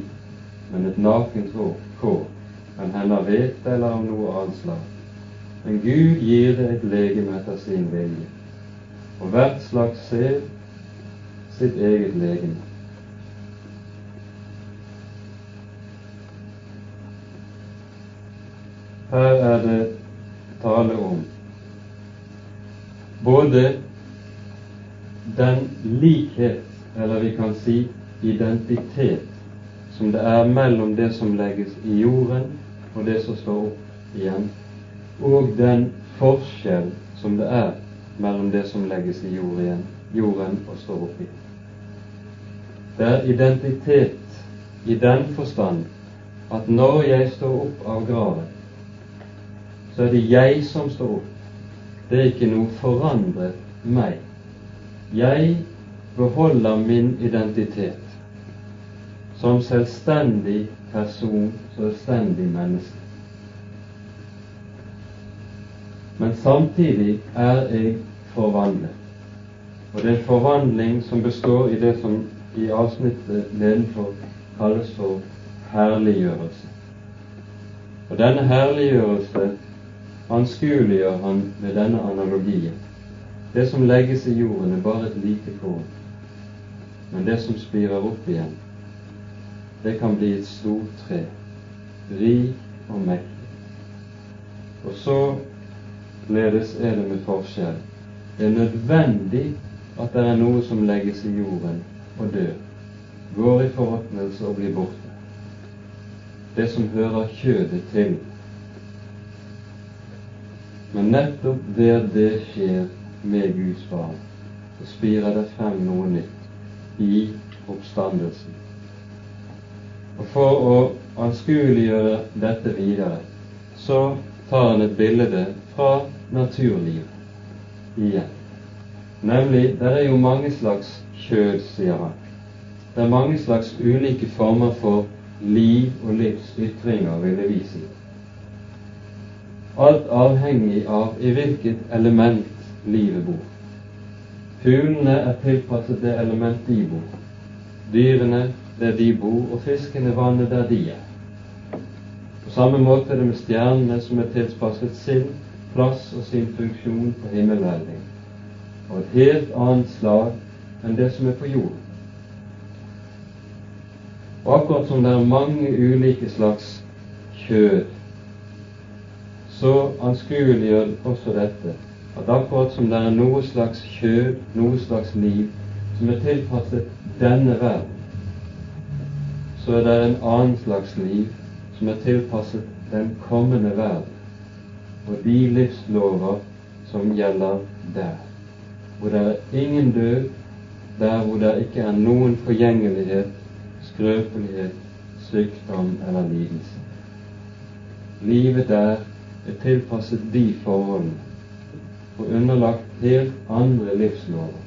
Speaker 1: men et nakent kår hende av hvete eller om noe annet slag. Men Gud gir det et legeme etter sin vilje, og hvert slags ser sitt eget legeme. Her er det tale om både den likhet, eller vi kan si identitet, som det er mellom det som legges i jorden, og det som står opp igjen, og den forskjell som det er mellom det som legges i jorden, jorden og står opp igjen. Det er identitet i den forstand at når jeg står opp av graven, så er det jeg som står opp. Det er ikke noe forandret meg. Jeg beholder min identitet som selvstendig person, selvstendig menneske. Men samtidig er jeg forvandlet. Og det er en forvandling som består i det som i avsnittet nedenfor kalles for herliggjørelse. Og denne herliggjørelse anskueliggjør han med denne analogien. Det som legges i jorden, er bare et lite korn. Men det som spirer opp igjen, det kan bli et stort tre, rik og mektig. Og således er det med forskjell. Det er nødvendig at det er noe som legges i jorden og dør, går i forråtnelse og blir borte. Det som hører kjødet til. Men nettopp der det skjer med Guds barn, så spirer det frem noe nytt i oppstandelsen. Og For å anskueliggjøre dette videre, så tar han et bilde fra naturlivet igjen. Nemlig, det er jo mange slags kjød, sier han. Det er mange slags ulike former for liv og livsytringer, vil det vise. Alt avhengig av i hvilket element livet bor. Fuglene er tilpasset det element de bor. Dyrene der de bor, og fiskene vannet der de er. På samme måte er det med stjernene som er tilpasset sin plass og sin funksjon på himmelhvelving, og et helt annet slag enn det som er på jorden. Og akkurat som det er mange ulike slags kjød, så anskueliggjør også dette at akkurat som det er noe slags kjød, noe slags liv, som er tilpasset denne verden, så er det en annen slags liv som er tilpasset den kommende verden og de livslover som gjelder der, hvor det er ingen død, der hvor det ikke er noen forgjengelighet, skrøpelighet, sykdom eller lidelse. Livet der er tilpasset de forholdene og underlagt helt andre livslover.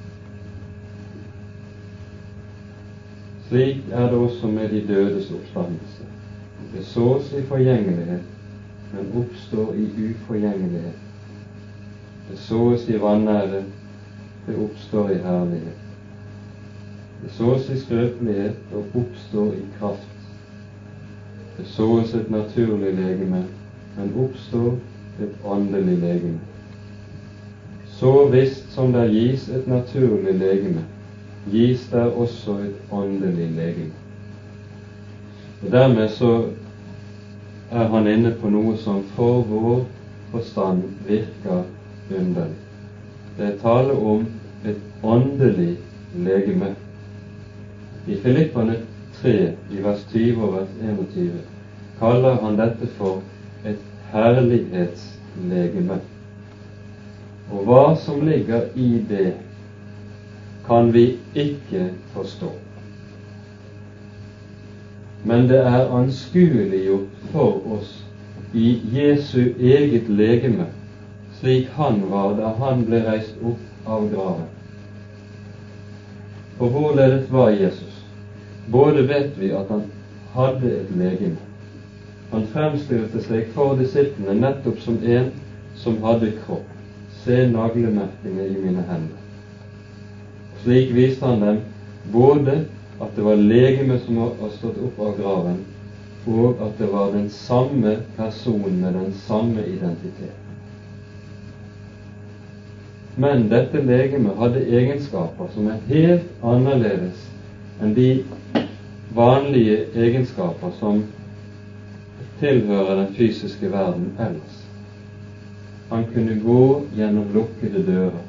Speaker 1: Slik er det også med de dødes oppstandelse. Det sås i forgjengelighet, men oppstår i uforgjengelighet. Det sås i vanære, det oppstår i herlighet. Det sås i skrøpelighet og oppstår i kraft. Det sås et naturlig legeme, men oppstår et åndelig legeme. Så visst som det gis et naturlig legeme, gis der også et åndelig legeme. Og Dermed så er han inne på noe som for vår forstand virker underlig. Det er tale om et åndelig legeme. I Filippane 3, i vers 20 og vers 21, kaller han dette for et herlighetslegeme. Og hva som ligger i det, kan vi ikke forstå. Men det er anskueliggjort for oss i Jesu eget legeme, slik han var da han ble reist opp av graven. For hvorledes var Jesus? Både vet vi at han hadde et legeme. Han fremstilte seg for disiplene nettopp som en som hadde kropp. Se naglemerkene i mine hender. Slik viste han dem både at det var legemet som var stått opp av graven, og at det var den samme personen med den samme identitet. Men dette legemet hadde egenskaper som er helt annerledes enn de vanlige egenskaper som tilhører den fysiske verden ellers. Han kunne gå gjennom lukkede dører,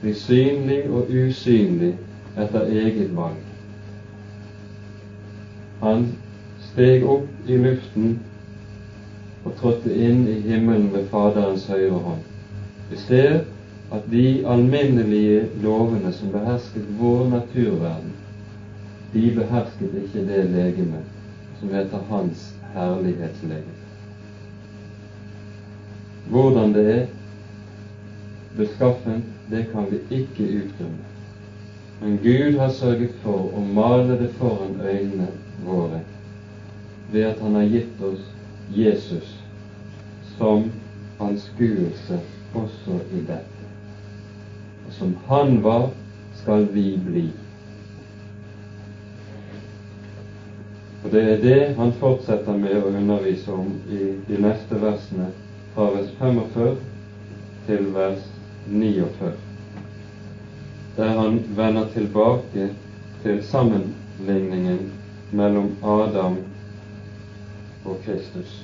Speaker 1: bli synlig og usynlig etter eget valg. Han steg opp i luften og trådte inn i himmelen ved Faderens høyre hånd. Vi ser at de alminnelige lovene som behersket vår naturverden, de behersket ikke det legeme som heter Hans herlighetslegeme. Hvordan det er beskaffent, det kan vi ikke utgrunne. Men Gud har sørget for å male det foran øynene våre ved at Han har gitt oss Jesus som anskuelse også i dette. Og som Han var, skal vi bli. Det er det han fortsetter med å undervise om i de neste versene fra vers 45 til vers 49, der han vender tilbake til sammenligningen mellom Adam og Kristus.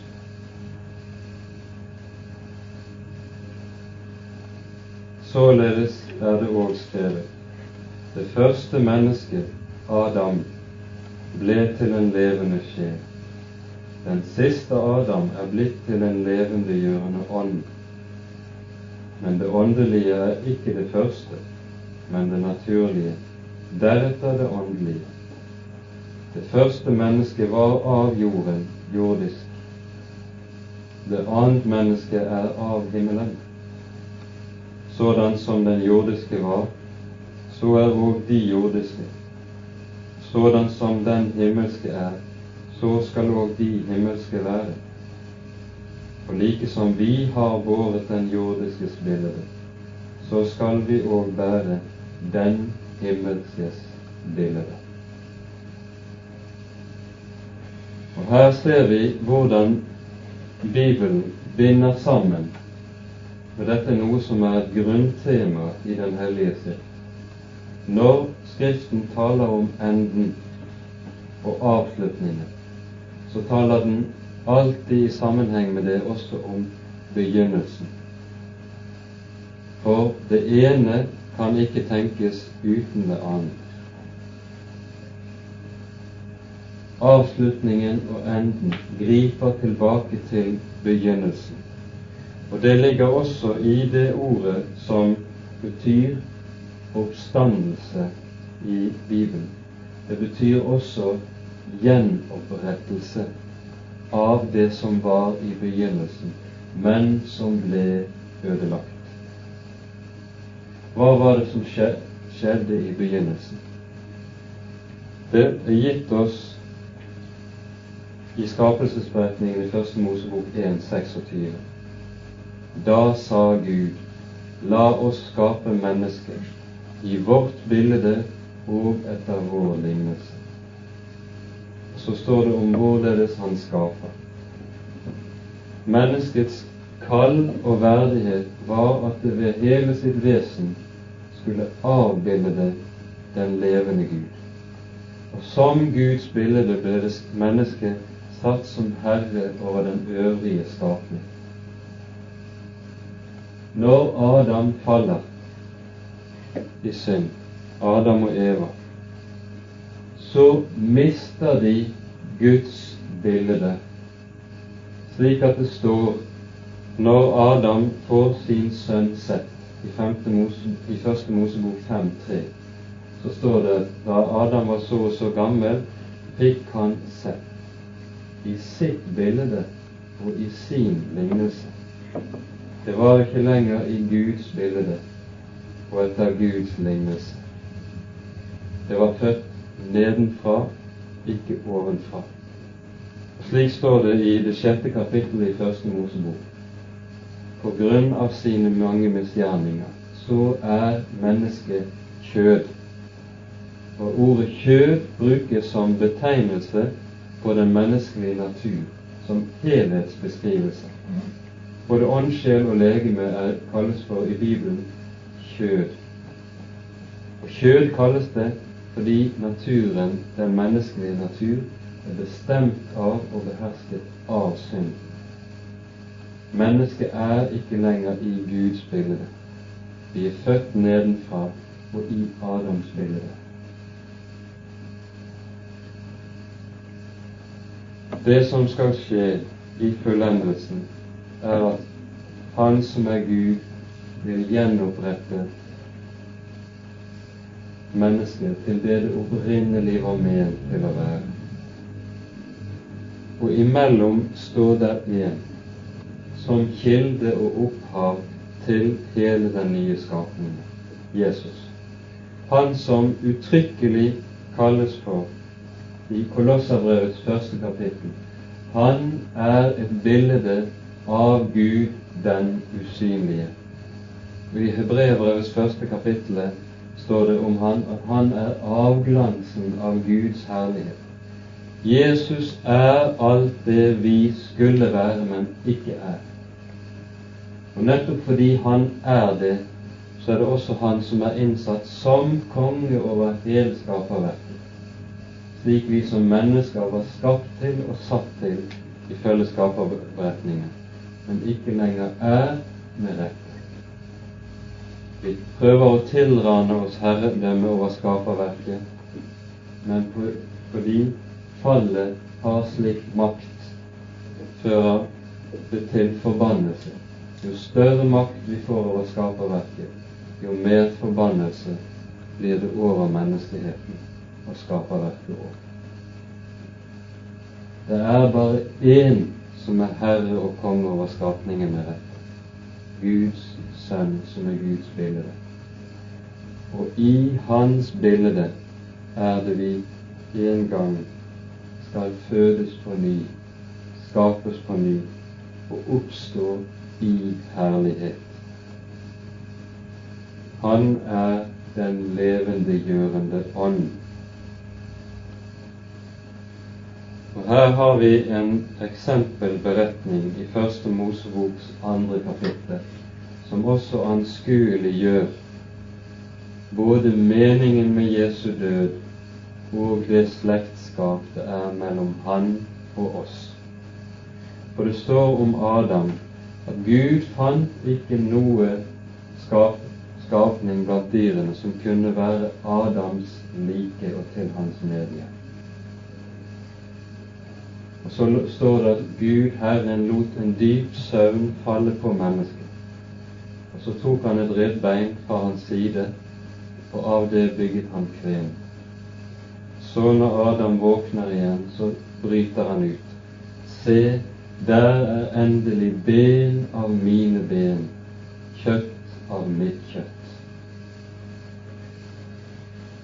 Speaker 1: Således er det òg skrevet. Det første mennesket, Adam, ble til en levende sjel. Den siste Adam er blitt til en levendegjørende ånd. Men det åndelige er ikke det første, men det naturlige. Deretter det åndelige. Det første mennesket var av jorden, jordisk. Det annet mennesket er av himmelen. Sådan som den jordiske var, så er òg de jordiske. Sådan som den himmelske er, så skal òg de himmelske være. Og like som vi har båret den jordiskes spillere, så skal vi òg bære den himmelskes billede. Og Her ser vi hvordan Bibelen binder sammen for dette er noe som er et grunntema i Den hellige skrift. Når Skriften taler om enden og avslutningen, så taler den alltid i sammenheng med det også om begynnelsen. For det ene kan ikke tenkes uten det annet. Avslutningen og enden griper tilbake til begynnelsen. Og det ligger også i det ordet som betyr oppstandelse i Bibelen. Det betyr også gjenopprettelse av det som var i begynnelsen, men som ble ødelagt. Hva var det som skjedde i begynnelsen? Det er gitt oss i skapelsesberetningen i Første Mosebok 1.26. Da sa Gud, la oss skape mennesker i vårt bilde og etter vår lignelse. Så står det om hvorledes han skaper. Menneskets kall og verdighet var at det ved hele sitt vesen skulle avbilde den levende Gud. Og som Guds bilde ble mennesket satt som herre over den øvrige skapning. Når Adam faller i synd, Adam og Eva, så mister de Guds bilde, slik at det står når Adam får sin sønn sett i, Mose, i første Mosebok 5.3, så står det da Adam var så og så gammel, fikk han sett i sitt bilde og i sin lignelse. Det var ikke lenger i Guds bilde og etter Guds lignelse. Det var født nedenfra, ikke ovenfra. Slik står det i det sjette kapittelet i Første Mosebok. På grunn av sine mange misgjerninger så er mennesket kjød. Og ordet kjød brukes som betegnelse på den menneskelige natur, som helhetsbeskrivelse. Både ånd, sjel og legeme er, kalles for i Bibelen kjød. Og kjød kalles det fordi naturen, den menneskelige natur, er bestemt av og behersket av synd. Mennesket er ikke lenger i Guds bilde. Vi er født nedenfra og i Adams bilde. Det som skal skje i fullendelsen, er at Han som er Gud, vil gjenopprette mennesket til det det opprinnelig var ment til å være. Og imellom står det én som kilde og opphav til hele den nye skapningen Jesus. Han som uttrykkelig kalles for i Kolosserbrevets første kapittel. Han er et bilde av Gud den usynlige. I Hebreerbrevets første kapittel står det om han at han er avglansen av Guds herlighet. Jesus er alt det vi skulle være, men ikke er. Og nettopp fordi han er det, så er det også han som er innsatt som konge over hele skaperverket, slik vi som mennesker var skapt til og satt til ifølge skaperberetningen, men ikke lenger er med rette. Vi prøver å tilrane oss herredømme over skaperverket, men fordi fallet har slik makt, fører det til forbannelse. Jo større makt vi får over skaperverket, jo mer forbannelse blir det over menneskeheten og skaperverket òg. Det er bare én som er herre og konge over skapningen med rett. Guds sønn som er Guds bilde. Og i hans bilde er det vi en gang skal fødes på ny, skapes på ny og oppstå i herlighet. Han er den levendegjørende ånd. Og Her har vi en eksempelberetning i Første Moseboks andre kapittel som også anskuelig gjør både meningen med Jesu død og det slektskap det er mellom han og oss. For det står om Adam at Gud fant ikke noe skap, skapning blant dyrene som kunne være Adams like og til hans medie. Og så står det at Gud Herren lot en dyp søvn falle på mennesket. Og så tok han et ribbein fra hans side, og av det bygget han kven. Så så når Adam våkner igjen, så bryter han ut. Se, der er endelig ben av mine ben, kjøtt av mitt kjøtt.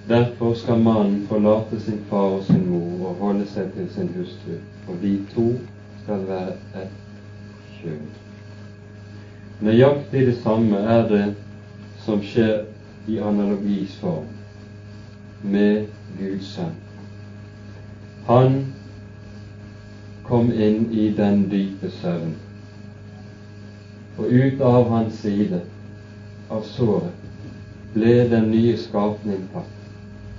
Speaker 1: Derfor skal mannen forlate sin far og sin mor og holde seg til sin hustru, og de to skal være ett kjønn. Nøyaktig det samme er det som skjer i analogis form med Guds sønn. Han kom inn i den dype søvn, og ut av hans side, av såret, ble den nye skapning tatt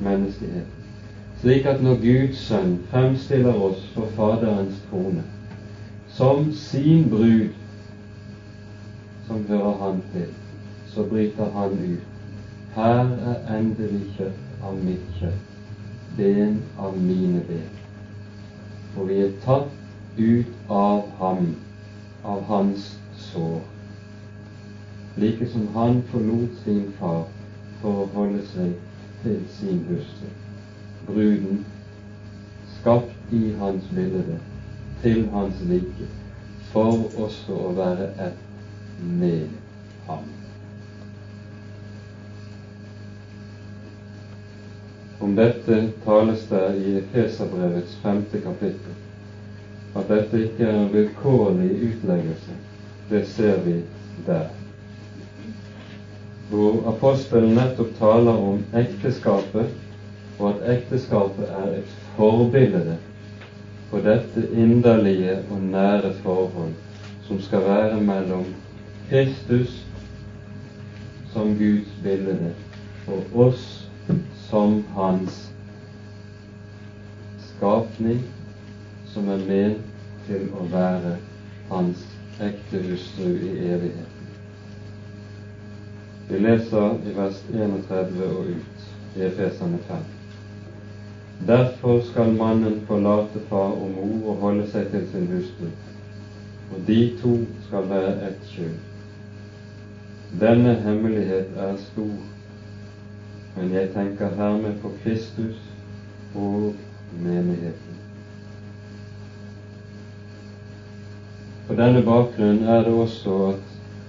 Speaker 1: menneskeheten. Slik at når Guds sønn fremstiller oss for Faderens trone som sin brud, som hører han til, så bryter han ut. Her er endelig kjøtt av mitt kjøtt, ben av mine ben. For vi er tatt ut av ham, av hans sår. Like som han forlot sin far for å holde seg til sin hustru. Bruden skapt i hans bilde, til hans like, for også å være ett med ham. Om dette tales det i Efeserbrevets femte kapittel. At dette ikke er en vilkårlig utleggelse, det ser vi der hvor apostelen nettopp taler om ekteskapet, og at ekteskapet er et forbilde på dette inderlige og nære forhold som skal være mellom Kristus som Guds bilde og oss som Hans skapning, som er ment til å være Hans ekte hustru i evighet. Vi leser i vers 31 og ut i Efesene 5. Derfor skal mannen forlate far og mor og holde seg til sin hustru, og de to skal være ett kjød. Denne hemmelighet er stor, men jeg tenker hermed på Kristus og menigheten. På denne bakgrunn er det også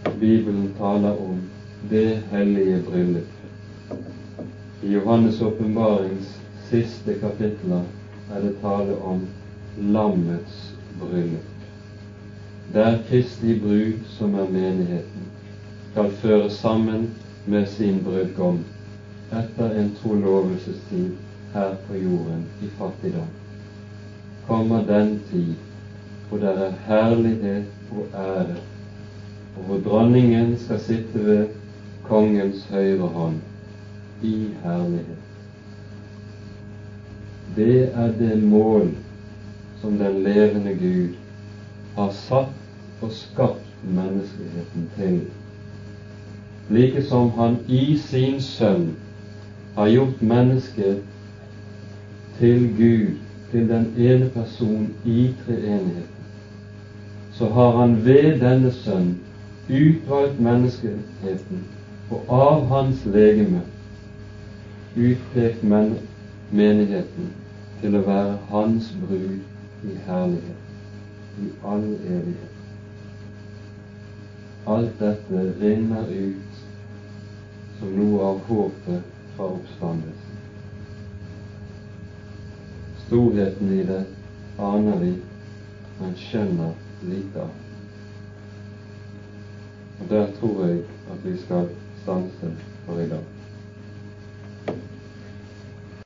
Speaker 1: at Bibelen taler om det hellige bryllup. I Johannes' åpenbarings siste kapitler er det tale om lammets bryllup, der Kristi brud, som er menigheten, skal føre sammen med sin brudgom etter en trolovelsestid her på jorden i fattigdom. Kommer den tid hvor det er herlighet og ære, og hvor dronningen skal sitte ved kongens høyre hånd i herlighet. Det er det mål som den levende Gud har satt og skapt menneskeheten til, like som han i sin sønn har gjort mennesket til Gud, til den ene person i treenigheten, så har han ved denne sønn utvalgt menneskeheten og av hans legeme utpekt menigheten til å være hans brud i herlighet, i all evighet. Alt dette renner ut som noe av håpet fra oppstandelsen. Storheten i det aner vi, men skjønner lite av. Og der tror jeg at vi skal 双层味道